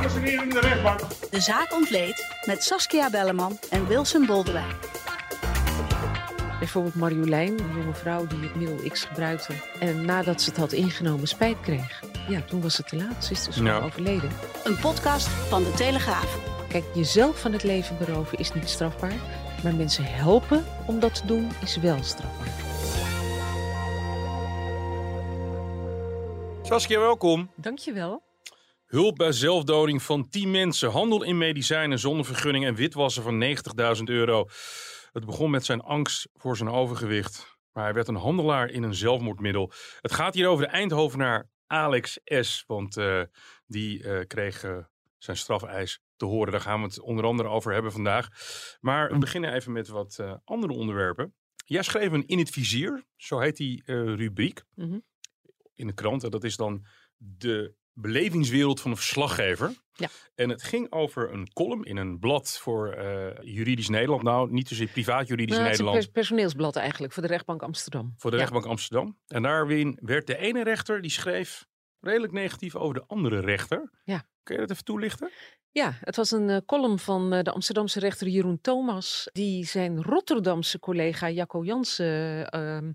Dames en heren in de rechtbank. De zaak ontleed met Saskia Belleman en Wilson Boldewijn. Bijvoorbeeld Marjolein, een jonge vrouw die het middel X gebruikte. En nadat ze het had ingenomen, spijt kreeg. Ja, toen was het te laat. Ze is dus Ja. overleden. Een podcast van De Telegraaf. Kijk, jezelf van het leven beroven is niet strafbaar. Maar mensen helpen om dat te doen is wel strafbaar. Saskia, welkom. Dankjewel. Hulp bij zelfdoding van 10 mensen, handel in medicijnen zonder vergunning en witwassen van 90.000 euro. Het begon met zijn angst voor zijn overgewicht, maar hij werd een handelaar in een zelfmoordmiddel. Het gaat hier over de Eindhovenaar Alex S., want eh, die eh, kreeg eh, zijn strafeis te horen. Daar gaan we het onder andere over hebben vandaag. Maar we beginnen even met wat andere onderwerpen. Jij schreef een In het Vizier, zo heet die rubriek Mhm. in de krant. En dat is dan de belevingswereld van een verslaggever. Ja. En het ging over een column in een blad voor eh, juridisch Nederland. Nou, niet zozeer privaat juridisch Nou, het is een Nederland. pers- personeelsblad eigenlijk voor de rechtbank Amsterdam. Voor de Ja. rechtbank Amsterdam. En daarin werd de ene rechter, die schreef redelijk negatief over de andere rechter. Ja. Kun je dat even toelichten? Ja, het was een eh, column van eh, de Amsterdamse rechter Jeroen Thomas, die zijn Rotterdamse collega Jacco Jansen ehm,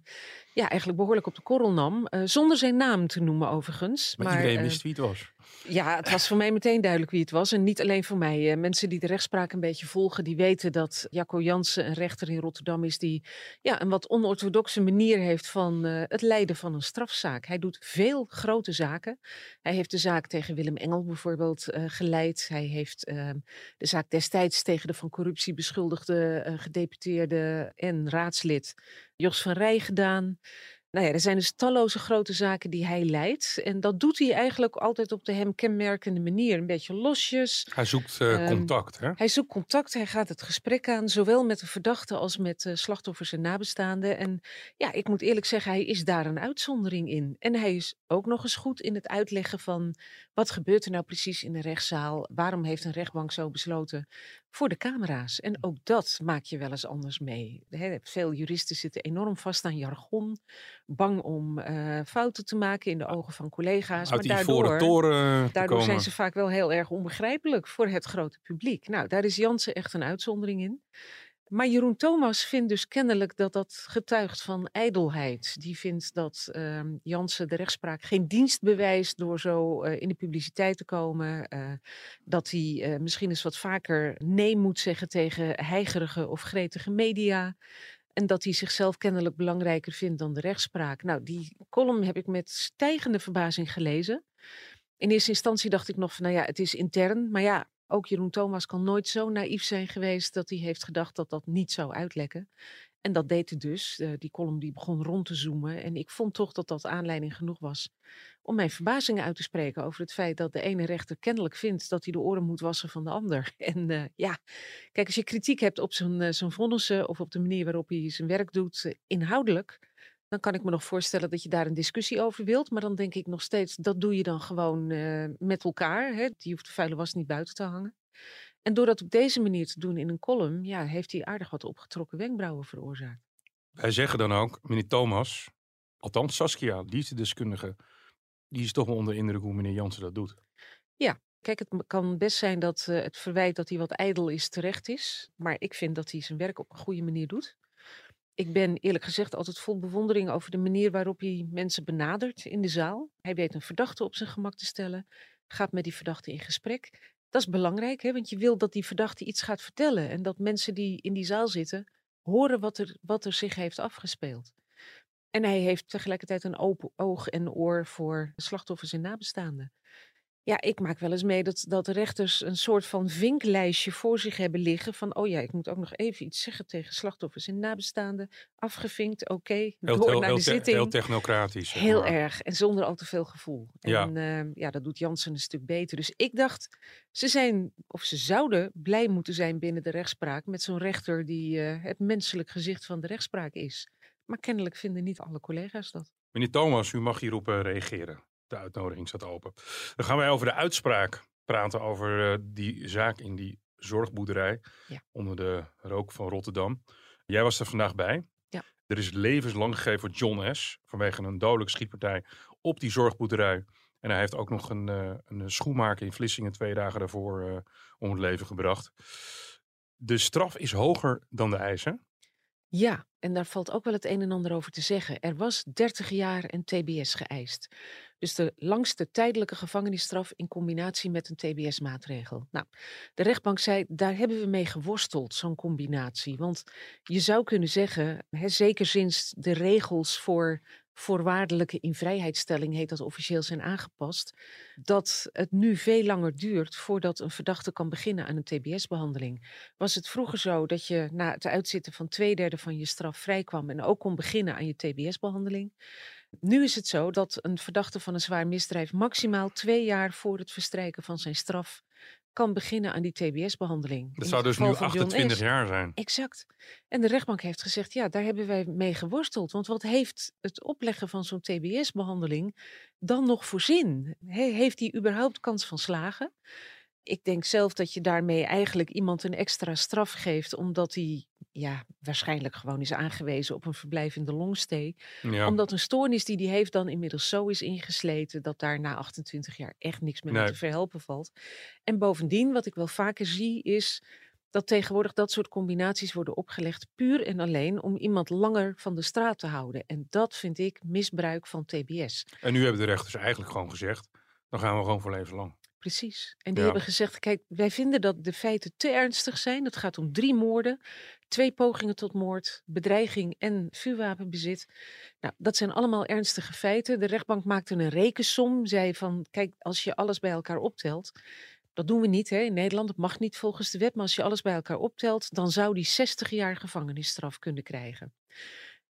ja, eigenlijk behoorlijk op de korrel nam, eh, zonder zijn naam te noemen overigens. Maar, iedereen eh, wist wie het was. Ja, het was voor mij meteen duidelijk wie het was. En niet alleen voor mij. Mensen die de rechtspraak een beetje volgen, die weten dat Jacco Jansen een rechter in Rotterdam is die ja, een wat onorthodoxe manier heeft van eh, het leiden van een strafzaak. Hij doet veel grote zaken. Hij heeft de zaak tegen Willem Engel bijvoorbeeld eh, geleid. Hij heeft ehm, de zaak destijds tegen de van corruptie beschuldigde eh, gedeputeerde en raadslid Jos van Rij gedaan. Nou ja, er zijn dus talloze grote zaken die hij leidt. En dat doet hij eigenlijk altijd op de hem kenmerkende manier. Een beetje losjes. Hij zoekt eh, Ehm, contact, hè? Hij zoekt contact, hij gaat het gesprek aan, zowel met de verdachte als met eh, slachtoffers en nabestaanden. En ja, ik moet eerlijk zeggen, hij is daar een uitzondering in. En hij is ook nog eens goed in het uitleggen van wat gebeurt er nou precies in de rechtszaal? Waarom heeft een rechtbank zo besloten voor de camera's? En ook dat maak je wel eens anders mee. Hè, veel juristen zitten enorm vast aan jargon, bang om eh, fouten te maken in de ogen van collega's. Uit die maar daardoor, toren te Daardoor zijn ze vaak wel heel erg onbegrijpelijk voor het grote publiek. Nou, daar is Jansen echt een uitzondering in. Maar Jeroen Thomas vindt dus kennelijk dat dat getuigt van ijdelheid. Die vindt dat ehm Jansen de rechtspraak geen dienst bewijst door zo eh, in de publiciteit te komen. eh, dat hij eh, misschien eens wat vaker nee moet zeggen tegen heigerige of gretige media. En dat hij zichzelf kennelijk belangrijker vindt dan de rechtspraak. Nou, die column heb ik met stijgende verbazing gelezen. In eerste instantie dacht ik nog van, nou ja, het is intern. Maar ja, ook Jeroen Thomas kan nooit zo naïef zijn geweest dat hij heeft gedacht dat dat niet zou uitlekken. En dat deed het dus. Eh, die column die begon rond te zoomen. En ik vond toch dat dat aanleiding genoeg was om mijn verbazing uit te spreken over het feit dat de ene rechter kennelijk vindt dat hij de oren moet wassen van de ander. En eh, ja, kijk, als je kritiek hebt op zijn, eh, zijn vonnissen of op de manier waarop hij zijn werk doet, inhoudelijk, dan kan ik me nog voorstellen dat je daar een discussie over wilt. Maar dan denk ik nog steeds, dat doe je dan gewoon eh, met elkaar. Hè? Die hoeft de vuile was niet buiten te hangen. En door dat op deze manier te doen in een column, ja, heeft hij aardig wat opgetrokken wenkbrauwen veroorzaakt. Wij zeggen dan ook, meneer Thomas, althans Saskia, liefdesdeskundige, die is toch wel onder de indruk hoe meneer Jansen dat doet. Kijk, het kan best zijn dat eh, het verwijt dat hij wat ijdel is terecht is. Maar ik vind dat hij zijn werk op een goede manier doet. Ik ben eerlijk gezegd altijd vol bewondering over de manier waarop hij mensen benadert in de zaal. Hij weet een verdachte op zijn gemak te stellen, gaat met die verdachte in gesprek. Dat is belangrijk, hè? want je wil dat die verdachte iets gaat vertellen. En dat mensen die in die zaal zitten, horen wat er, wat er zich heeft afgespeeld. En hij heeft tegelijkertijd een open oog en oor voor slachtoffers en nabestaanden. Ja, ik maak wel eens mee dat, dat rechters een soort van vinklijstje voor zich hebben liggen. Van, oh ja, ik moet ook nog even iets zeggen tegen slachtoffers en nabestaanden. Afgevinkt, oké, Heel, door heel, naar de zitting. heel technocratisch. Heel maar. erg. En zonder al te veel gevoel. Ja. En ehm, ja, dat doet Jansen een stuk beter. Dus ik dacht, ze zijn, of ze zouden blij moeten zijn binnen de rechtspraak met zo'n rechter die eh, het menselijk gezicht van de rechtspraak is. Maar kennelijk vinden niet alle collega's dat. Meneer Thomas, u mag hierop eh, reageren. De uitnodiging staat open. Dan gaan wij over de uitspraak praten over eh, die zaak in die zorgboerderij Ja. onder de rook van Rotterdam. Jij was er vandaag bij. Ja. Er is levenslang gegeven voor John S. vanwege een dodelijke schietpartij op die zorgboerderij. En hij heeft ook nog een, eh, een schoenmaker in Vlissingen twee dagen daarvoor eh, om het leven gebracht. De straf is hoger dan de eisen. Ja, en daar valt ook wel het een en ander over te zeggen. Er was 30 jaar en TBS geëist. Dus de langste tijdelijke gevangenisstraf in combinatie met een TBS-maatregel. Nou, de rechtbank zei, daar hebben we mee geworsteld, zo'n combinatie. Want je zou kunnen zeggen, hè, zeker sinds de regels voor voorwaardelijke invrijheidstelling, heet dat officieel, zijn aangepast, dat het nu veel langer duurt voordat een verdachte kan beginnen aan een TBS-behandeling. Was het vroeger zo dat je na het uitzitten van twee derde van je straf vrijkwam en ook kon beginnen aan je TBS-behandeling? Nu is het zo dat een verdachte van een zwaar misdrijf maximaal twee jaar voor het verstrijken van zijn straf kan beginnen aan die TBS-behandeling. Dat zou dus nu 28 jaar zijn. Exact. En de rechtbank heeft gezegd, ja, daar hebben wij mee geworsteld. Want wat heeft het opleggen van zo'n TBS-behandeling dan nog voor zin? He- heeft hij überhaupt kans van slagen? Ik denk zelf dat je daarmee eigenlijk iemand een extra straf geeft, omdat hij ja, waarschijnlijk gewoon is aangewezen op een verblijf in de longstay. Ja. Omdat een stoornis die hij heeft dan inmiddels zo is ingesleten dat daar na 28 jaar echt niks meer Nee. te verhelpen valt. En bovendien, wat ik wel vaker zie, is dat tegenwoordig dat soort combinaties worden opgelegd puur en alleen om iemand langer van de straat te houden. En dat vind ik misbruik van TBS. En nu hebben de rechters eigenlijk gewoon gezegd, dan gaan we gewoon voor levenslang. Precies. En die Ja. hebben gezegd, kijk, wij vinden dat de feiten te ernstig zijn. Het gaat om drie moorden, twee pogingen tot moord, bedreiging en vuurwapenbezit. Nou, dat zijn allemaal ernstige feiten. De rechtbank maakte een rekensom, zei van, kijk, als je alles bij elkaar optelt, dat doen we niet hè, in Nederland, dat mag niet volgens de wet, maar als je alles bij elkaar optelt, dan zou die 60 jaar gevangenisstraf kunnen krijgen.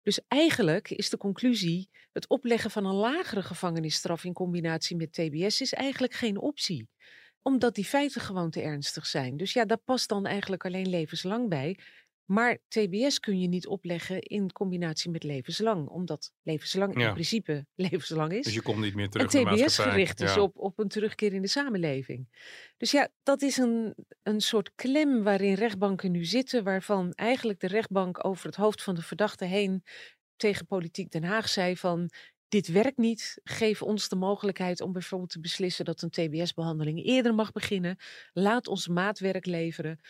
Dus eigenlijk is de conclusie, het opleggen van een lagere gevangenisstraf in combinatie met TBS is eigenlijk geen optie. Omdat die feiten gewoon te ernstig zijn. Dus ja, daar past dan eigenlijk alleen levenslang bij. Maar TBS kun je niet opleggen in combinatie met levenslang. Omdat levenslang Ja. in principe levenslang is. Dus je komt niet meer En terug in de TBS gericht is Ja. op, op een terugkeer in de samenleving. Dus ja, dat is een, een soort klem waarin rechtbanken nu zitten, waarvan eigenlijk de rechtbank over het hoofd van de verdachte heen tegen politiek Den Haag zei van dit werkt niet, geef ons de mogelijkheid om bijvoorbeeld te beslissen dat een TBS-behandeling eerder mag beginnen. Laat ons maatwerk leveren.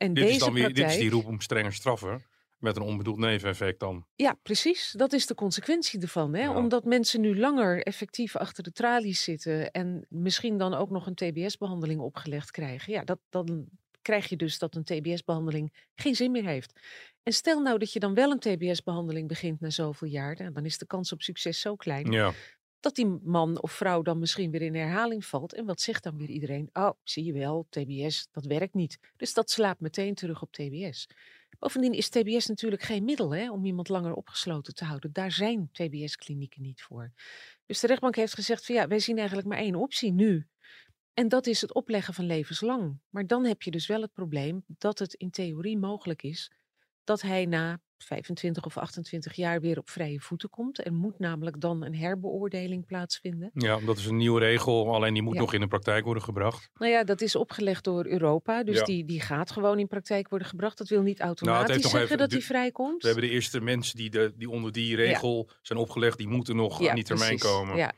En Dit deze is dan weer, dit is die roep om strenger straffen. Met een onbedoeld neveneffect dan. Ja, precies. Dat is de consequentie ervan. Hè? Ja. Omdat mensen nu langer effectief achter de tralies zitten en misschien dan ook nog een TBS-behandeling opgelegd krijgen. Ja, dat, dan krijg je dus dat een TBS-behandeling geen zin meer heeft. En stel nou dat je dan wel een TBS-behandeling begint na zoveel jaar, nou, dan is de kans op succes zo klein Ja. Dat die man of vrouw dan misschien weer in herhaling valt. En wat zegt dan weer iedereen? Oh, zie je wel, TBS, dat werkt niet. Dus dat slaapt meteen terug op TBS. Bovendien is TBS natuurlijk geen middel hè, om iemand langer opgesloten te houden. Daar zijn TBS-klinieken niet voor. Dus de rechtbank heeft gezegd van ja, wij zien eigenlijk maar één optie nu. En dat is het opleggen van levenslang. Maar dan heb je dus wel het probleem dat het in theorie mogelijk is dat hij na 25 of 28 jaar weer op vrije voeten komt. Er moet namelijk dan een herbeoordeling plaatsvinden. ja, dat is een nieuwe regel. Alleen die moet Ja. nog in de praktijk worden gebracht. Nou ja, dat is opgelegd door Europa. Dus Ja. die, die gaat gewoon in praktijk worden gebracht. Dat wil niet automatisch nog zeggen even- dat hij vrijkomt. We hebben de eerste mensen die, de, die onder die regel zijn opgelegd. Die moeten nog aan die termijn precies. komen. Ja.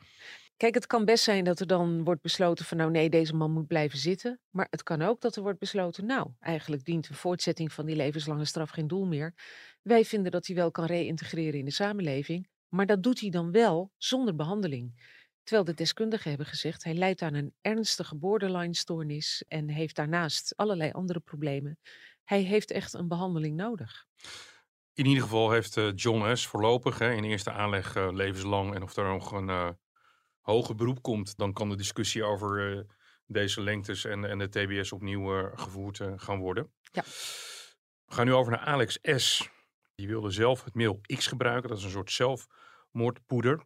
Kijk, het kan best zijn dat er dan wordt besloten van nou nee, deze man moet blijven zitten. Maar het kan ook dat er wordt besloten, nou, eigenlijk dient een voortzetting van die levenslange straf geen doel meer. Wij vinden dat hij wel kan reïntegreren in de samenleving, maar dat doet hij dan wel zonder behandeling. Terwijl de deskundigen hebben gezegd, hij lijdt aan een ernstige borderline-stoornis en heeft daarnaast allerlei andere problemen. Hij heeft echt een behandeling nodig. In ieder geval heeft eh, John S. voorlopig hè, in eerste aanleg eh, levenslang. En of er nog een, eh, hoger beroep komt, dan kan de discussie over eh, deze lengtes en, en de TBS opnieuw eh, gevoerd eh, gaan worden. Ja. We gaan nu over naar Alex S. Die wilde zelf het middel X gebruiken. Dat is een soort zelfmoordpoeder.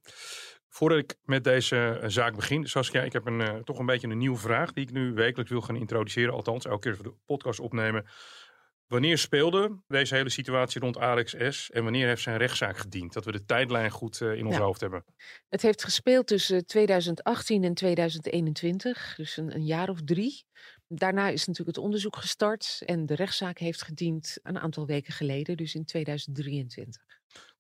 Voordat ik met deze zaak begin, Saskia, ik heb een, toch een beetje een nieuwe vraag die ik nu wekelijks wil gaan introduceren. Althans, elke keer als we de podcast opnemen. Wanneer speelde deze hele situatie rond Alex S. en wanneer heeft zijn rechtszaak gediend? Dat we de tijdlijn goed eh, in ons Ja. hoofd hebben. Het heeft gespeeld tussen 2018 en 2021, dus een, een jaar of drie. Daarna is natuurlijk het onderzoek gestart en de rechtszaak heeft gediend een aantal weken geleden, dus in 2023.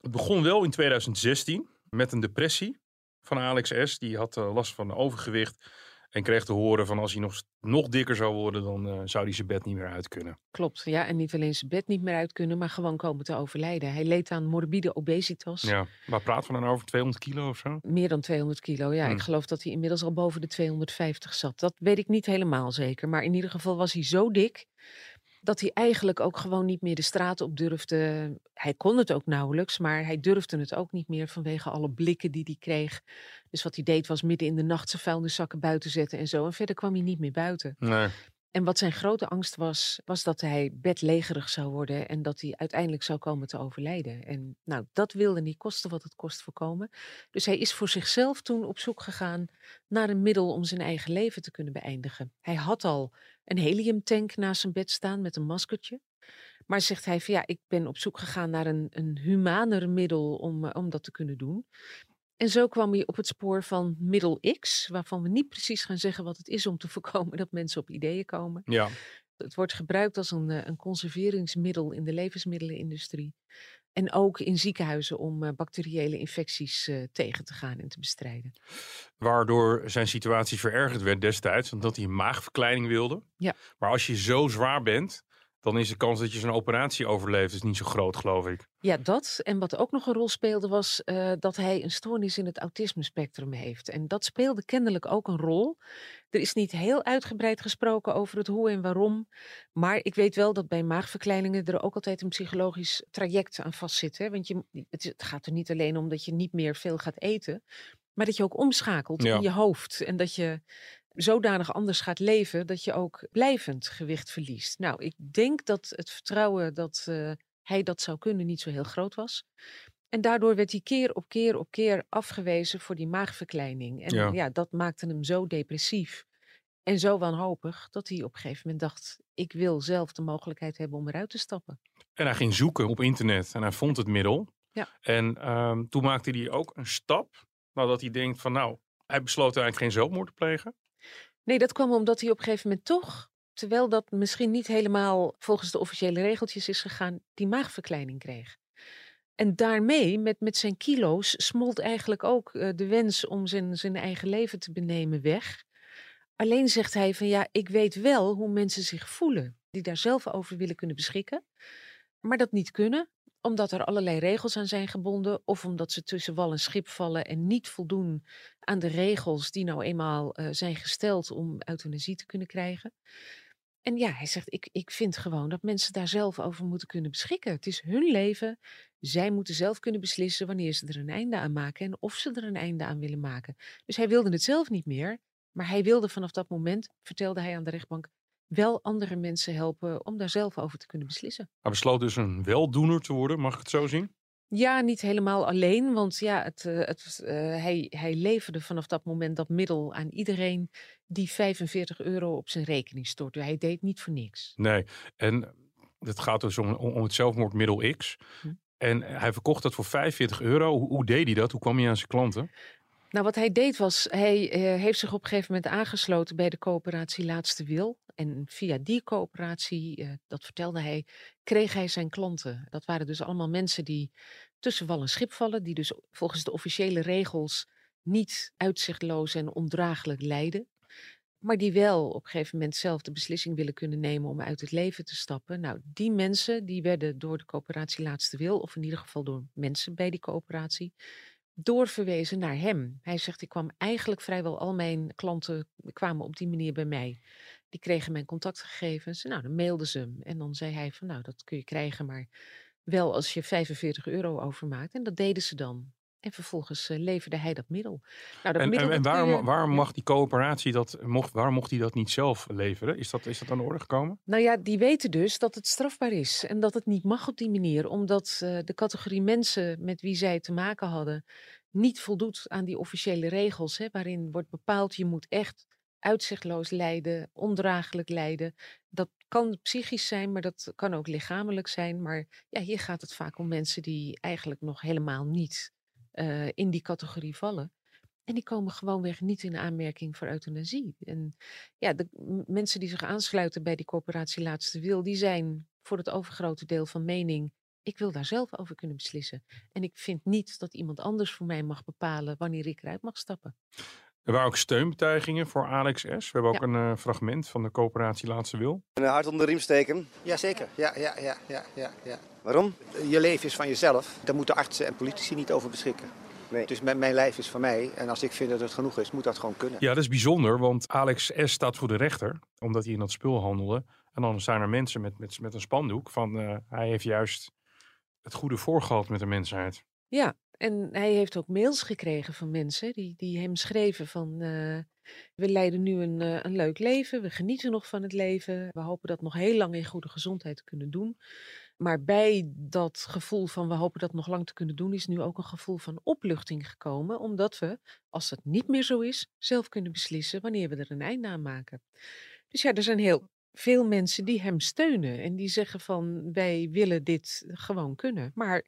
Het begon wel in 2016 met een depressie van Alex S. Die had eh, last van overgewicht en kreeg te horen van als hij nog, nog dikker zou worden, dan eh, zou hij zijn bed niet meer uit kunnen. Klopt, ja, en niet alleen zijn bed niet meer uit kunnen, maar gewoon komen te overlijden. Hij leed aan morbide obesitas. Ja, waar praten we dan over? 200 kilo of zo? Meer dan 200 kilo, ja. Hmm. Ik geloof dat hij inmiddels al boven de 250 zat. Dat weet ik niet helemaal zeker. Maar in ieder geval was hij zo dik dat hij eigenlijk ook gewoon niet meer de straat op durfde. Hij kon het ook nauwelijks, maar hij durfde het ook niet meer vanwege alle blikken die hij kreeg. Dus wat hij deed was midden in de nacht zijn vuilniszakken buiten zetten en zo. En verder kwam hij niet meer buiten. Nee. En wat zijn grote angst was, was dat hij bedlegerig zou worden en dat hij uiteindelijk zou komen te overlijden. En nou, dat wilde niet kosten wat het kost voorkomen. Dus hij is voor zichzelf toen op zoek gegaan naar een middel om zijn eigen leven te kunnen beëindigen. Hij had al een heliumtank naast zijn bed staan met een maskertje. Maar zegt hij van ja, ik ben op zoek gegaan naar een, een humaner middel om, eh, om dat te kunnen doen. En zo kwam hij op het spoor van middel X, waarvan we niet precies gaan zeggen wat het is om te voorkomen dat mensen op ideeën komen. Ja, Het wordt gebruikt als een, eh, een conserveringsmiddel in de levensmiddelenindustrie. En ook in ziekenhuizen om eh, bacteriële infecties eh, tegen te gaan en te bestrijden. waardoor zijn situatie verergerd werd destijds, omdat hij een maagverkleining wilde. Ja. Maar als je zo zwaar bent, dan is de kans dat je zo'n operatie overleeft is niet zo groot, geloof ik. Ja, dat. En wat ook nog een rol speelde was eh, dat hij een stoornis in het autisme-spectrum heeft. En dat speelde kennelijk ook een rol. Er is niet heel uitgebreid gesproken over het hoe en waarom. Maar ik weet wel dat bij maagverkleiningen er ook altijd een psychologisch traject aan vastzit. Hè? Want je, het, gaat er niet alleen om dat je niet meer veel gaat eten. Maar dat je ook omschakelt Ja. in je hoofd. En dat je zodanig anders gaat leven dat je ook blijvend gewicht verliest. Nou, ik denk dat het vertrouwen dat eh, hij dat zou kunnen niet zo heel groot was. En daardoor werd hij keer op keer op keer afgewezen voor die maagverkleining. En Ja. ja, dat maakte hem zo depressief en zo wanhopig dat hij op een gegeven moment dacht: ik wil zelf de mogelijkheid hebben om eruit te stappen. En hij ging zoeken op internet en hij vond het middel. Ja. En ehm, toen maakte hij ook een stap, nadat hij denkt van nou, hij besloot eigenlijk geen zelfmoord te plegen. Nee, dat kwam omdat hij op een gegeven moment toch, terwijl dat misschien niet helemaal volgens de officiële regeltjes is gegaan, die maagverkleining kreeg. En daarmee, met, met zijn kilo's, smolt eigenlijk ook eh, de wens om zijn, zijn eigen leven te benemen weg. Alleen zegt hij van ja, ik weet wel hoe mensen zich voelen, die daar zelf over willen kunnen beschikken, maar dat niet kunnen omdat er allerlei regels aan zijn gebonden, of omdat ze tussen wal en schip vallen en niet voldoen aan de regels die nou eenmaal eh, zijn gesteld om euthanasie te kunnen krijgen. En ja, hij zegt, ik, ik vind gewoon dat mensen daar zelf over moeten kunnen beschikken. Het is hun leven. Zij moeten zelf kunnen beslissen wanneer ze er een einde aan maken en of ze er een einde aan willen maken. Dus hij wilde het zelf niet meer, maar hij wilde vanaf dat moment, vertelde hij aan de rechtbank, wel andere mensen helpen om daar zelf over te kunnen beslissen. Hij besloot dus een weldoener te worden, mag ik het zo zien? Ja, niet helemaal alleen, want ja, het, eh, het, eh, hij, hij leverde vanaf dat moment dat middel aan iedereen die 45 euro op zijn rekening stortte. Hij deed niet voor niks. Nee. En het gaat dus om, om het zelfmoordmiddel X. Hm. En hij verkocht dat voor 45 euro. Hoe, hoe deed hij dat? Hoe kwam hij aan zijn klanten? Nou, wat hij deed was, hij eh, heeft zich op een gegeven moment aangesloten bij de coöperatie Laatste Wil. En via die coöperatie, eh, dat vertelde hij, kreeg hij zijn klanten. Dat waren dus allemaal mensen die tussen wal en schip vallen, die dus volgens de officiële regels niet uitzichtloos en ondraaglijk lijden. Maar die wel op een gegeven moment zelf de beslissing willen kunnen nemen om uit het leven te stappen. Nou, die mensen die werden door de coöperatie Laatste Wil, of in ieder geval door mensen bij die coöperatie, doorverwezen naar hem. Hij zegt, ik kwam eigenlijk vrijwel al mijn klanten kwamen op die manier bij mij. Die kregen mijn contactgegevens. Nou, dan mailden ze hem. En dan zei hij van, nou, dat kun je krijgen, maar wel als je 45 euro overmaakt. En dat deden ze dan. En vervolgens uh, leverde hij dat middel. Nou, dat en, middel en, en waarom, waarom mag die coöperatie dat, mocht, waarom mocht hij dat niet zelf leveren? Is dat, is dat aan de orde gekomen? Nou ja, die weten dus dat het strafbaar is en dat het niet mag op die manier, omdat eh, de categorie mensen met wie zij te maken hadden niet voldoet aan die officiële regels, hè, waarin wordt bepaald je moet echt uitzichtloos lijden, ondraaglijk lijden. Dat kan psychisch zijn, maar dat kan ook lichamelijk zijn. Maar ja, hier gaat het vaak om mensen die eigenlijk nog helemaal niet eh, in die categorie vallen. En die komen gewoonweg niet in aanmerking voor euthanasie. En ja, de mensen die zich aansluiten bij die corporatie Laatste Wil, die zijn voor het overgrote deel van mening. Ik wil daar zelf over kunnen beslissen. En ik vind niet dat iemand anders voor mij mag bepalen wanneer ik eruit mag stappen. Er waren ook steunbetuigingen voor Alex S. We hebben ook Ja. een eh, fragment van de coöperatie Laatste Wil. Een hart onder de riem steken. Jazeker, ja, ja, ja, ja, ja, ja. Waarom? Je leven is van jezelf. Daar moeten artsen en politici niet over beschikken. Nee. Dus mijn, mijn lijf is van mij. En als ik vind dat het genoeg is, moet dat gewoon kunnen. Ja, dat is bijzonder, want Alex S. staat voor de rechter, omdat hij in dat spul handelde. En dan zijn er mensen met, met, met een spandoek van eh, hij heeft juist het goede voorgehad met de mensheid. Ja, en hij heeft ook mails gekregen van mensen die, die hem schreven van... eh, we leiden nu een, eh, een leuk leven, we genieten nog van het leven. We hopen dat nog heel lang in goede gezondheid te kunnen doen. Maar bij dat gevoel van we hopen dat nog lang te kunnen doen... is nu ook een gevoel van opluchting gekomen. Omdat we, als dat niet meer zo is, zelf kunnen beslissen wanneer we er een einde aan maken. Dus ja, er zijn heel veel mensen die hem steunen. En die zeggen van wij willen dit gewoon kunnen. Maar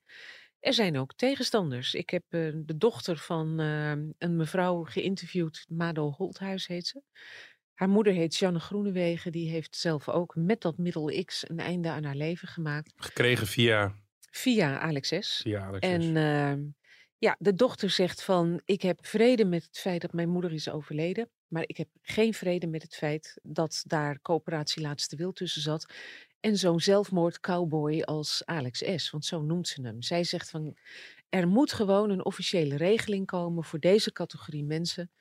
er zijn ook tegenstanders. Ik heb eh, de dochter van eh, een mevrouw geïnterviewd, Mado Holthuis heet ze. Haar moeder heet Janne Groenewegen. Die heeft zelf ook met dat middel X een einde aan haar leven gemaakt. Gekregen via, Via Alex S. via Alex. En ehm, ja, de dochter zegt van, ik heb vrede met het feit dat mijn moeder is overleden. Maar ik heb geen vrede met het feit dat daar coöperatie Laatste Wil tussen zat. En zo'n zelfmoord cowboy als Alex S. Want zo noemt ze hem. Zij zegt van, er moet gewoon een officiële regeling komen voor deze categorie mensen.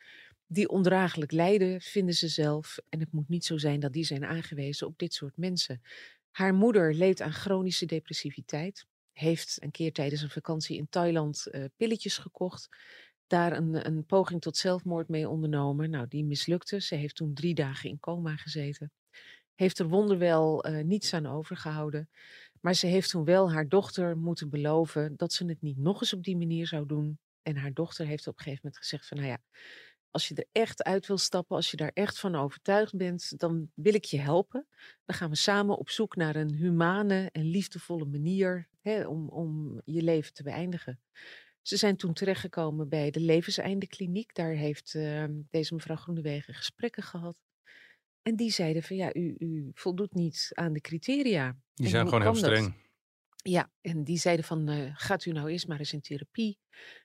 Die ondraaglijk lijden, vinden ze zelf. En het moet niet zo zijn dat die zijn aangewezen op dit soort mensen. Haar moeder leed aan chronische depressiviteit heeft een keer tijdens een vakantie in Thailand eh, pilletjes gekocht. Daar een, een poging tot zelfmoord mee ondernomen. Nou, die mislukte. Ze heeft toen drie dagen in coma gezeten. Heeft er wonderwel eh, niets aan overgehouden. Maar ze heeft toen wel haar dochter moeten beloven dat ze het niet nog eens op die manier zou doen. En haar dochter heeft op een gegeven moment gezegd van, nou ja, als je er echt uit wil stappen, als je daar echt van overtuigd bent, dan wil ik je helpen. Dan gaan we samen op zoek naar een humane en liefdevolle manier hè, om, om je leven te beëindigen. Ze zijn toen terechtgekomen bij de Levenseindekliniek. Daar heeft eh, deze mevrouw Groenewegen gesprekken gehad. En die zeiden van ja, u, u voldoet niet aan de criteria. Die En zijn gewoon heel dat? Ja, en die zeiden van, eh, gaat u nou eerst maar eens in therapie.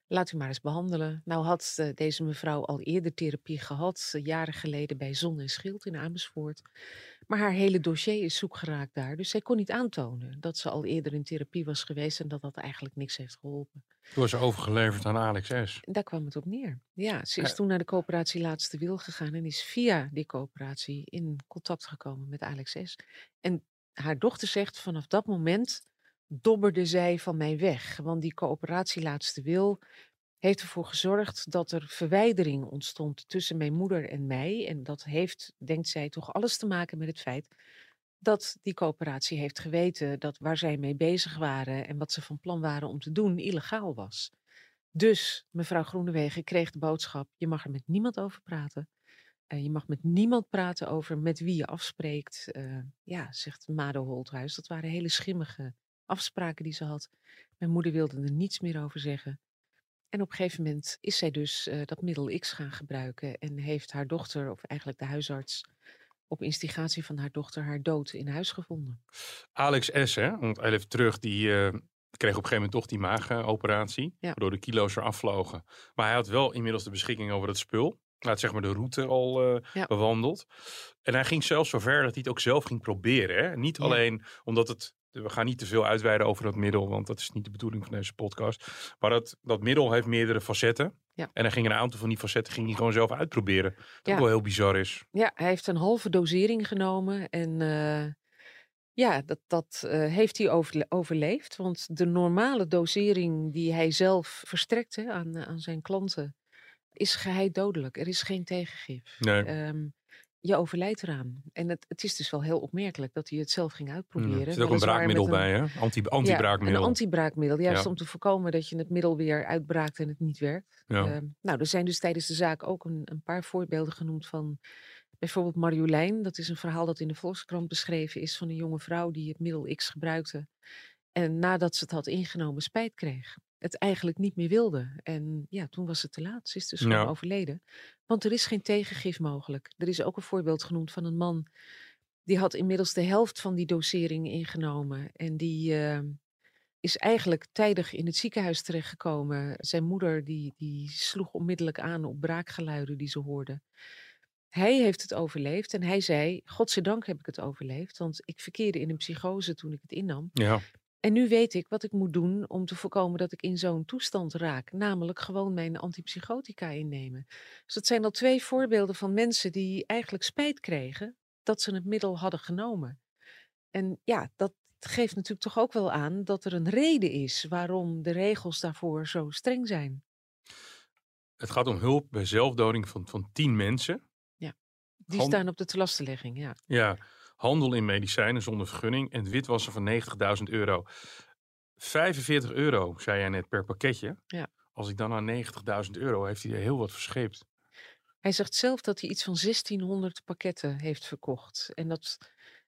Laat u maar eens behandelen. Nou had eh, deze mevrouw al eerder therapie gehad, eh, jaren geleden bij Zon en Schild in Amersfoort. Maar haar hele dossier is zoek geraakt daar. Dus zij kon niet aantonen dat ze al eerder in therapie was geweest en dat dat eigenlijk niks heeft geholpen. Toen was ze overgeleverd aan Alex S. Daar kwam het op neer. Ja, ze is Ja. toen naar de coöperatie Laatste Wil gegaan en is via die coöperatie in contact gekomen met Alex S. En haar dochter zegt vanaf dat moment dobberde zij van mij weg. Want die coöperatie Laatste Wil heeft ervoor gezorgd dat er verwijdering ontstond tussen mijn moeder en mij. En dat heeft, denkt zij, toch alles te maken met het feit dat die coöperatie heeft geweten dat waar zij mee bezig waren en wat ze van plan waren om te doen, illegaal was. Dus mevrouw Groenewegen kreeg de boodschap: je mag er met niemand over praten. Eh, je mag met niemand praten over met wie je afspreekt. Eh, ja, zegt Mado Holthuis. Dat waren hele schimmige afspraken die ze had. Mijn moeder wilde er niets meer over zeggen. En op een gegeven moment is zij dus eh, dat middel X gaan gebruiken. En heeft haar dochter, of eigenlijk de huisarts, op instigatie van haar dochter, haar dood in huis gevonden. Alex S, hè, want even terug, die eh, kreeg op een gegeven moment toch die maagoperatie. Ja. Waardoor de kilo's eraf vlogen. Maar hij had wel inmiddels de beschikking over het spul. Hij had zeg maar de route al Ja. bewandeld. En hij ging zelfs zover dat hij het ook zelf ging proberen. Hè? Niet Ja. alleen omdat het... We gaan niet te veel uitweiden over dat middel, want dat is niet de bedoeling van deze podcast. Maar dat, dat middel heeft meerdere facetten. Ja. En hij ging een aantal van die facetten ging hij gewoon zelf uitproberen. Dat Ja. wel heel bizar is. Ja, hij heeft een halve dosering genomen. En eh, Ja, dat, dat eh, heeft hij overle- overleefd. Want de normale dosering die hij zelf verstrekt hè, aan, aan zijn klanten is geheid dodelijk. Er is geen tegengif. Nee. Ehm, je overlijdt eraan. En het, het is dus wel heel opmerkelijk dat hij het zelf ging Ja, uitproberen. Er zit ook een braakmiddel bij, hè? Anti, Ja, antibraakmiddel. een antibraakmiddel, juist Ja. om te voorkomen dat je het middel weer uitbraakt en het niet werkt. Ja. Ehm, nou, er zijn dus tijdens de zaak ook een, een paar voorbeelden genoemd van bijvoorbeeld Marjolein. Dat is een verhaal dat in de Volkskrant beschreven is van een jonge vrouw die het middel X gebruikte. En nadat ze het had ingenomen, spijt kreeg. Het eigenlijk niet meer wilde. En ja, toen was het te laat. Ze is dus gewoon Ja. overleden. Want er is geen tegengif mogelijk. Er is ook een voorbeeld genoemd van een man. Die had inmiddels de helft van die dosering ingenomen. En die ehm, is eigenlijk tijdig in het ziekenhuis terechtgekomen. Zijn moeder die, die sloeg onmiddellijk aan op braakgeluiden die ze hoorde. Hij heeft het overleefd en hij zei, godzijdank heb ik het overleefd. Want ik verkeerde in een psychose toen ik het innam. Ja. En nu weet ik wat ik moet doen om te voorkomen dat ik in zo'n toestand raak. Namelijk gewoon mijn antipsychotica innemen. Dus dat zijn al twee voorbeelden van mensen die eigenlijk spijt kregen dat ze het middel hadden genomen. En ja, dat geeft natuurlijk toch ook wel aan dat er een reden is waarom de regels daarvoor zo streng zijn. Het gaat om hulp bij zelfdoding van, van tien mensen. Die Hand- staan op de tellastenlegging, ja. Ja, handel in medicijnen zonder vergunning en witwassen van 90.000 euro. 45 euro, zei jij net, per pakketje. Ja. Als ik dan aan 90.000 euro, heeft hij er heel wat verscheept. Hij zegt zelf dat hij iets van 1600 pakketten heeft verkocht. En dat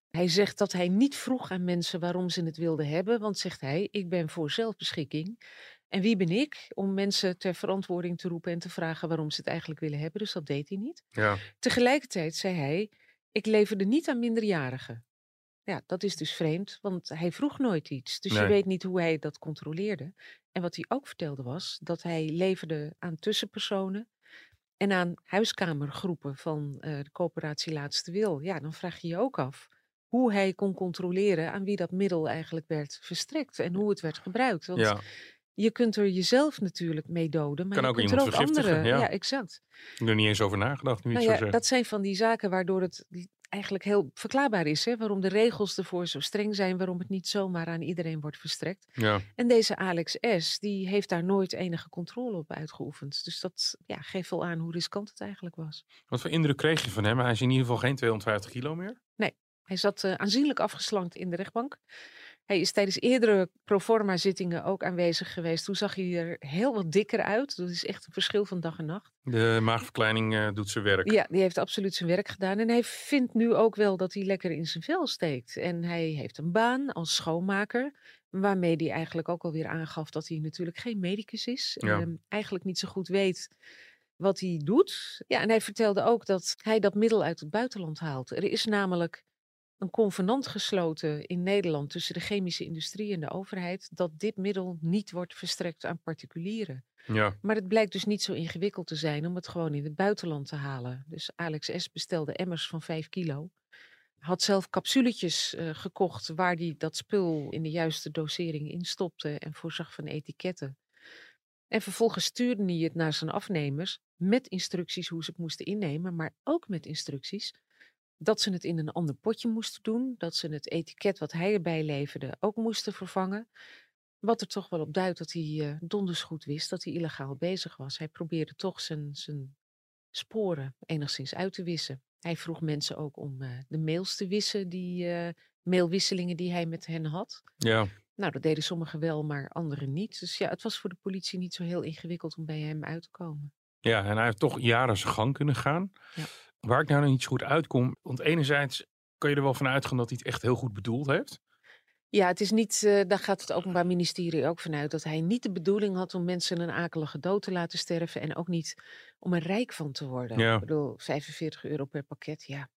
hij zegt dat hij niet vroeg aan mensen waarom ze het wilden hebben. Want zegt hij, ik ben voor zelfbeschikking. En wie ben ik om mensen ter verantwoording te roepen en te vragen waarom ze het eigenlijk willen hebben. Dus dat deed hij niet. Ja, Tegelijkertijd zei hij, ik leverde niet aan minderjarigen. Ja, dat is dus vreemd, want hij vroeg nooit iets. Dus je weet niet hoe hij dat controleerde. En wat hij ook vertelde was dat hij leverde aan tussenpersonen en aan huiskamergroepen van eh, de coöperatie Laatste Wil. Ja, dan vraag je je ook af hoe hij kon controleren aan wie dat middel eigenlijk werd verstrekt en hoe het werd gebruikt. Want ja. Je kunt er jezelf natuurlijk mee doden, maar Kan je ook kunt er iemand ook vergiftigen, anderen. ja. ja, exact. ik heb er niet eens over nagedacht nu Nou ja, zo dat zijn van die zaken waardoor het li- eigenlijk heel verklaarbaar is. Hè? Waarom de regels ervoor zo streng zijn. Waarom het niet zomaar aan iedereen wordt verstrekt. Ja, En deze Alex S. die heeft daar nooit enige controle op uitgeoefend. Dus dat ja, geeft wel aan hoe riskant het eigenlijk was. wat voor indruk kreeg je van hem? Hij is in ieder geval geen 250 kilo meer. Hij zat eh, aanzienlijk afgeslankt in de rechtbank. Hij is tijdens eerdere proforma zittingen ook aanwezig geweest. Toen zag hij er heel wat dikker uit. Dat is echt een verschil van dag en nacht. De maagverkleining eh, doet zijn werk. Ja, die heeft absoluut zijn werk gedaan. En hij vindt nu ook wel dat hij lekker in zijn vel steekt. En hij heeft een baan als schoonmaker. Waarmee hij eigenlijk ook alweer aangaf dat hij natuurlijk geen medicus is. Ja. Ehm, eigenlijk niet zo goed weet wat hij doet. Ja, en hij vertelde ook dat hij dat middel uit het buitenland haalt. Er is namelijk een convenant gesloten in Nederland tussen de chemische industrie en de overheid. dat dit middel niet wordt verstrekt aan particulieren. Ja, Maar het blijkt dus niet zo ingewikkeld te zijn om het gewoon in het buitenland te halen. Dus Alex S. bestelde emmers van 5 kilo. Had zelf capsuletjes eh, gekocht waar hij dat spul in de juiste dosering in stopte en voorzag van etiketten. En vervolgens stuurde hij het naar zijn afnemers met instructies hoe ze het moesten innemen, maar ook met instructies dat ze het in een ander potje moesten doen, dat ze het etiket wat hij erbij leverde ook moesten vervangen. Wat er toch wel op duidt dat hij eh, donders goed wist dat hij illegaal bezig was. Hij probeerde toch zijn, zijn sporen enigszins uit te wissen. Hij vroeg mensen ook om eh, de mails te wissen, die eh, mailwisselingen die hij met hen had. ja. Nou, dat deden sommigen wel, maar anderen niet. Dus ja, het was voor de politie niet zo heel ingewikkeld om bij hem uit te komen. Ja, en hij heeft toch jaren zijn gang kunnen gaan. Ja. Waar ik nou nog niet zo goed uitkom. Want enerzijds kan je er wel van uitgaan dat hij het echt heel goed bedoeld heeft. Ja, het is niet, eh, daar gaat het Openbaar Ministerie ook vanuit dat hij niet de bedoeling had om mensen een akelige dood te laten sterven en ook niet om er rijk van te worden. Ja. Ik bedoel, 45 euro per pakket, ja.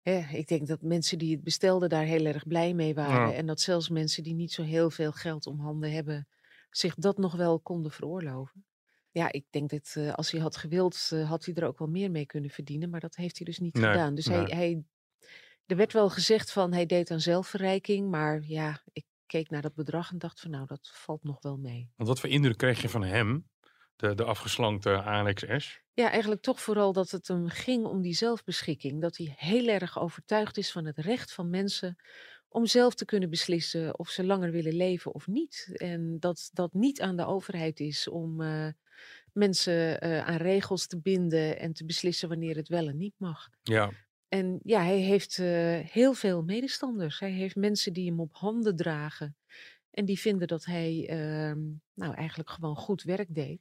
Hè, ik denk dat mensen die het bestelden daar heel erg blij mee waren. Ja. En dat zelfs mensen die niet zo heel veel geld om handen hebben, zich dat nog wel konden veroorloven. Ja, ik denk dat eh, als hij had gewild, eh, had hij er ook wel meer mee kunnen verdienen. Maar dat heeft hij dus niet Nee, gedaan. Dus nee. hij, hij, er werd wel gezegd van hij deed aan zelfverrijking. Maar ja, ik keek naar dat bedrag en dacht van nou, dat valt nog wel mee. Want wat voor indruk kreeg je van hem? De, de afgeslankte Alex S. Ja, eigenlijk toch vooral dat het hem ging om die zelfbeschikking. Dat hij heel erg overtuigd is van het recht van mensen om zelf te kunnen beslissen of ze langer willen leven of niet. En dat dat niet aan de overheid is om uh, mensen uh, aan regels te binden en te beslissen wanneer het wel en niet mag. Ja. En ja, hij heeft uh, heel veel medestanders. Hij heeft mensen die hem op handen dragen. En die vinden dat hij ehm, nou eigenlijk gewoon goed werk deed.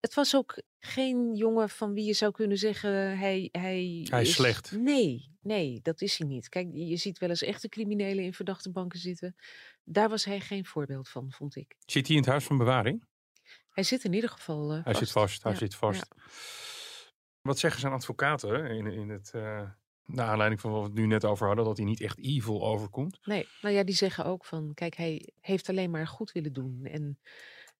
Het was ook geen jongen van wie je zou kunnen zeggen hij, hij, hij is, slecht. Nee, nee, dat is hij niet. Kijk, je ziet wel eens echte criminelen in verdachte banken zitten. Daar was hij geen voorbeeld van, vond ik. Zit hij in het huis van bewaring? Hij zit in ieder geval uh, Hij vast. zit vast, hij Ja, zit vast. ja. Wat zeggen zijn advocaten in, in het, uh, naar aanleiding van wat we het nu net over hadden, dat hij niet echt evil overkomt? Nee, nou ja, die zeggen ook van, kijk, hij heeft alleen maar goed willen doen. En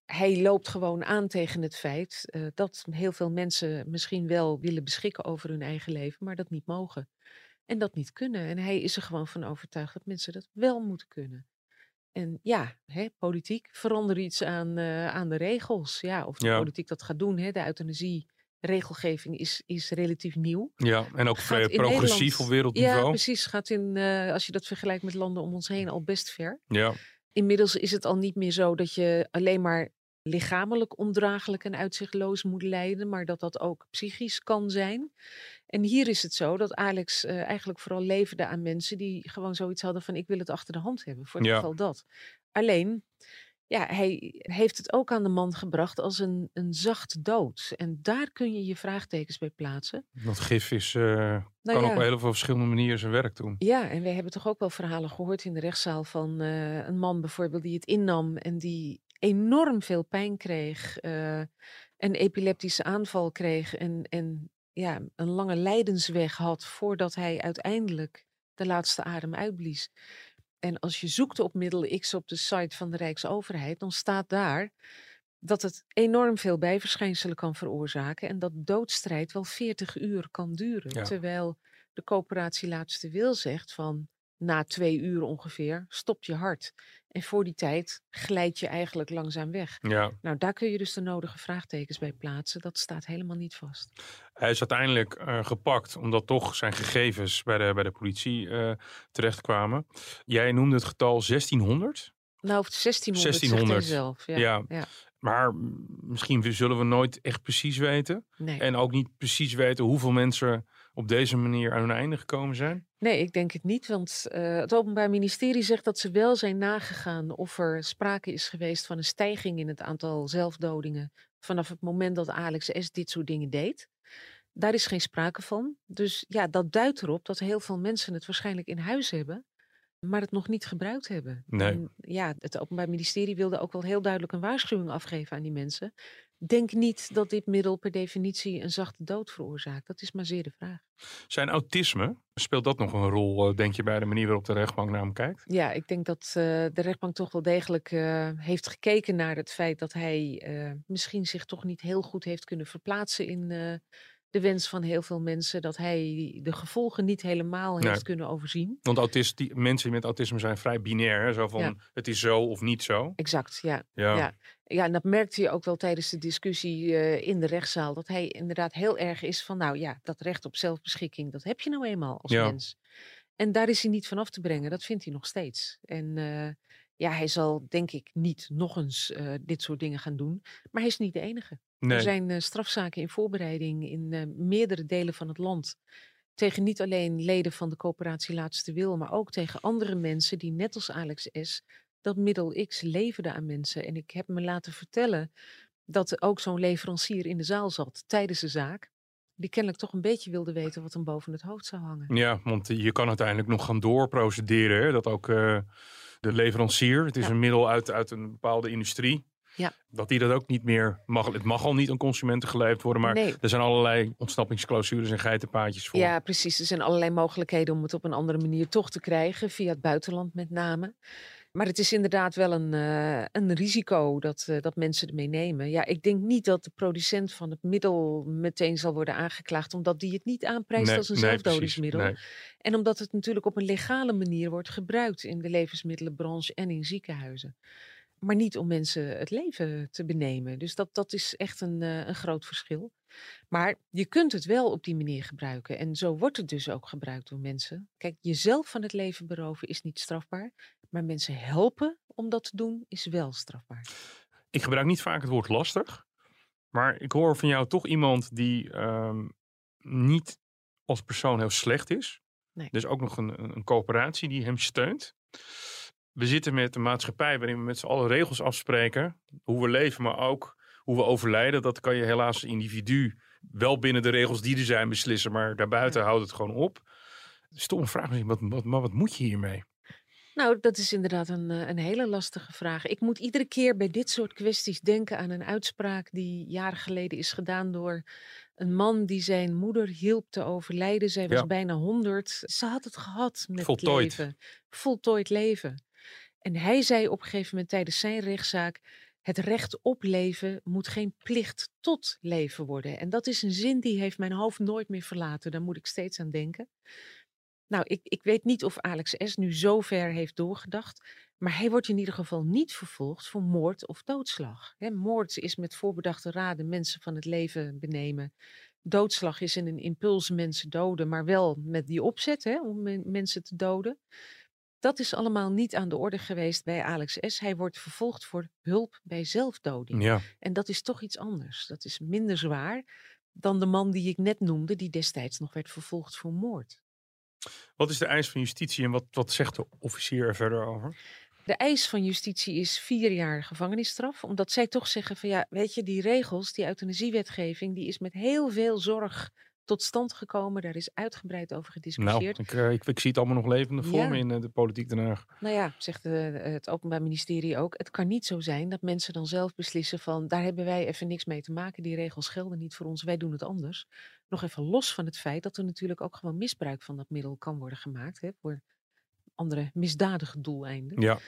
hij loopt gewoon aan tegen het feit uh, dat heel veel mensen misschien wel willen beschikken over hun eigen leven, maar dat niet mogen. En dat niet kunnen. En hij is er gewoon van overtuigd dat mensen dat wel moeten kunnen. En ja, hè, politiek, verander iets aan, uh, aan de regels. Ja, of de Ja. politiek dat gaat doen. Hè, de euthanasie regelgeving is, is relatief nieuw. Ja, en ook vrij progressief Nederland- op Ja, wereldniveau. precies. Gaat in, eh, als je dat vergelijkt met landen om ons heen, al best ver. Ja, Inmiddels is het al niet meer zo dat je alleen maar lichamelijk ondraaglijk en uitzichtloos moet lijden, maar dat dat ook psychisch kan zijn. En hier is het zo dat Alex eh, eigenlijk vooral leverde aan mensen die gewoon zoiets hadden van ik wil het achter de hand hebben, voor het Ja. geval dat. Alleen, ja, hij heeft het ook aan de man gebracht als een, een zacht dood. En daar kun je je vraagtekens bij plaatsen. dat gif is, eh, Nou kan ja. op heel veel verschillende manieren zijn werk doen. Ja, en we hebben toch ook wel verhalen gehoord in de rechtszaal van eh, een man bijvoorbeeld die het innam en die enorm veel pijn kreeg, eh, een epileptische aanval kreeg en, en ja, een lange lijdensweg had voordat hij uiteindelijk de laatste adem uitblies. En als je zoekt op middel X op de site van de Rijksoverheid, dan staat daar dat het enorm veel bijverschijnselen kan veroorzaken en dat doodstrijd wel 40 uur kan duren. Ja. Terwijl de coöperatie laatste wil zegt van na twee uur ongeveer stopt je hart. En voor die tijd glijd je eigenlijk langzaam weg. Ja, Nou, daar kun je dus de nodige vraagtekens bij plaatsen. Dat staat helemaal niet vast. hij is uiteindelijk eh, gepakt omdat toch zijn gegevens bij de, bij de politie eh, terechtkwamen. Jij noemde het getal 1600. Nou, of 1600, 1600. zegt hij zelf. Ja, Ja. ja. Maar misschien zullen we nooit echt precies weten. Nee. En ook niet precies weten hoeveel mensen op deze manier aan hun einde gekomen zijn. nee, ik denk het niet. Want eh, het Openbaar Ministerie zegt dat ze wel zijn nagegaan of er sprake is geweest van een stijging in het aantal zelfdodingen. vanaf het moment dat Alex S. dit soort dingen deed. Daar is geen sprake van. Dus ja, dat duidt erop dat heel veel mensen het waarschijnlijk in huis hebben. maar het nog niet gebruikt hebben. Nee. En ja, het Openbaar Ministerie wilde ook wel heel duidelijk een waarschuwing afgeven aan die mensen. Denk niet dat dit middel per definitie een zachte dood veroorzaakt. Dat is maar zeer de vraag. Zijn autisme, speelt dat nog een rol, eh, denk je, bij de manier waarop de rechtbank naar hem kijkt? Ja, ik denk dat eh, de rechtbank toch wel degelijk eh, heeft gekeken naar het feit dat hij misschien zich toch niet heel goed heeft kunnen verplaatsen in de wens van heel veel mensen. Dat hij de gevolgen niet helemaal heeft Nee. kunnen overzien. Want autisti- mensen met autisme zijn vrij binair. Hè? Zo van, Ja. het is zo of niet zo. Exact, ja. Ja, Ja. Ja, en dat merkte je ook wel tijdens de discussie eh, in de rechtszaal. Dat hij inderdaad heel erg is van, nou ja, dat recht op zelfbeschikking, dat heb je nou eenmaal als Ja. mens. En daar is hij niet van af te brengen. Dat vindt hij nog steeds. En eh, ja, hij zal denk ik niet nog eens eh, dit soort dingen gaan doen. Maar hij is niet de enige. Nee. Er zijn eh, strafzaken in voorbereiding in eh, meerdere delen van het land. Tegen niet alleen leden van de coöperatie Laatste Wil, maar ook tegen andere mensen die net als Alex S. dat middel X leverden aan mensen. En ik heb me laten vertellen dat er ook zo'n leverancier in de zaal zat tijdens de zaak. Die kennelijk toch een beetje wilde weten wat hem boven het hoofd zou hangen. Ja, want je kan uiteindelijk nog gaan doorprocederen. Hè? Dat ook eh, de leverancier, het is Ja. een middel uit, uit een bepaalde industrie. Ja. Dat die dat ook niet meer mag. Het mag al niet aan consumenten geleverd worden, maar Nee. er zijn allerlei ontsnappingsclausules en geitenpaadjes voor. Ja, precies. Er zijn allerlei mogelijkheden om het op een andere manier toch te krijgen, via het buitenland met name. Maar het is inderdaad wel een, eh, een risico dat, eh, dat mensen ermee nemen. Ja, ik denk niet dat de producent van het middel meteen zal worden aangeklaagd, omdat die het niet aanprijst Nee, als een nee, zelfdodingsmiddel. precies. Nee. En omdat het natuurlijk op een legale manier wordt gebruikt in de levensmiddelenbranche en in ziekenhuizen. Maar niet om mensen het leven te benemen. Dus dat, dat is echt een, eh, een groot verschil. Maar je kunt het wel op die manier gebruiken. En zo wordt het dus ook gebruikt door mensen. Kijk, jezelf van het leven beroven is niet strafbaar. Maar mensen helpen om dat te doen is wel strafbaar. Ik gebruik niet vaak het woord lastig. Maar ik hoor van jou toch iemand die ehm, niet als persoon heel slecht is. Nee. Dus ook nog een, een, een coöperatie die hem steunt. We zitten met een maatschappij waarin we met z'n allen regels afspreken. Hoe we leven, maar ook hoe we overlijden. Dat kan je helaas individu wel binnen de regels die er zijn beslissen. Maar daarbuiten houdt het gewoon op. Stomme vraag misschien, wat, wat, maar wat moet je hiermee? Nou, dat is inderdaad een, eh, een hele lastige vraag. Ik moet iedere keer bij dit soort kwesties denken aan een uitspraak die jaren geleden is gedaan door een man die zijn moeder hielp te overlijden. Zij was Ja. bijna 100. Ze had het gehad met Voltooid. leven. Voltooid leven. En hij zei op een gegeven moment tijdens zijn rechtszaak: Het recht op leven moet geen plicht tot leven worden. En dat is een zin die heeft mijn hoofd nooit meer verlaten. Daar moet ik steeds aan denken. Nou, ik, ik weet niet of Alex S. nu zo ver heeft doorgedacht. Maar hij wordt in ieder geval niet vervolgd voor moord of doodslag. Moord is met voorbedachte raden mensen van het leven benemen. Doodslag is in een impuls mensen doden, maar wel met die opzet om men- mensen te doden. Dat is allemaal niet aan de orde geweest bij Alex S. Hij wordt vervolgd voor hulp bij zelfdoding. Ja. En dat is toch iets anders. Dat is minder zwaar dan de man die ik net noemde, die destijds nog werd vervolgd voor moord. Wat is de eis van justitie en wat, wat zegt de officier er verder over? De eis van justitie is vier jaar gevangenisstraf. Omdat zij toch zeggen van ja, weet je, die regels, die euthanasiewetgeving, die is met heel veel zorg tot stand gekomen. Daar is uitgebreid over Nou, gediscussieerd. ik, eh, ik, ik zie het allemaal nog levendig voor Ja. me in eh, de politiek Den Haag. Nou ja, zegt de- het Openbaar Ministerie ook. Het kan niet zo zijn dat mensen dan zelf beslissen van daar hebben wij even niks mee te maken. Die regels gelden niet voor ons, wij doen het anders. Nog even los van het feit dat er natuurlijk ook gewoon misbruik van dat middel kan worden gemaakt. Hè, voor andere misdadige doeleinden. Ja.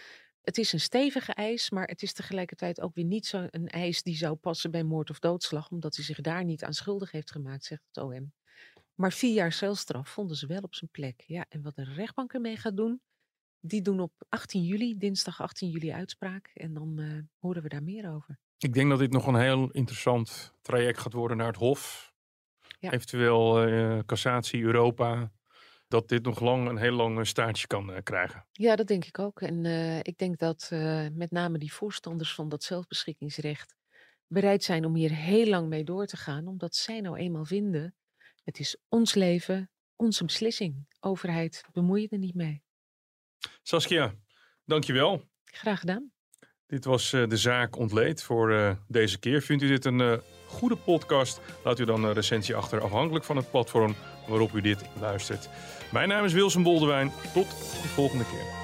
Het is een stevige eis, maar het is tegelijkertijd ook weer niet zo een eis die zou passen bij moord of doodslag, omdat hij zich daar niet aan schuldig heeft gemaakt, zegt het OM. Maar vier jaar celstraf vonden ze wel op zijn plek. Ja, en wat de rechtbank ermee gaat doen, die doen op 18 juli, dinsdag 18 juli uitspraak. En dan eh, horen we daar meer over. Ik denk dat dit nog een heel interessant traject gaat worden naar het Hof. Ja. Eventueel eh, cassatie, Europa. Dat dit nog lang een heel lang staartje kan eh, krijgen. Ja, dat denk ik ook. En eh, ik denk dat eh, met name die voorstanders van dat zelfbeschikkingsrecht bereid zijn om hier heel lang mee door te gaan, omdat zij nou eenmaal vinden: het is ons leven, onze beslissing. Overheid, bemoei je er niet mee. Saskia, dankjewel. Graag gedaan. Dit was eh, de zaak ontleed voor eh, deze keer. Vindt u dit een eh, goede podcast? Laat u dan een recensie achter, afhankelijk van het platform waarop u dit luistert. Mijn naam is Wilson Boldewijn. Tot de volgende keer.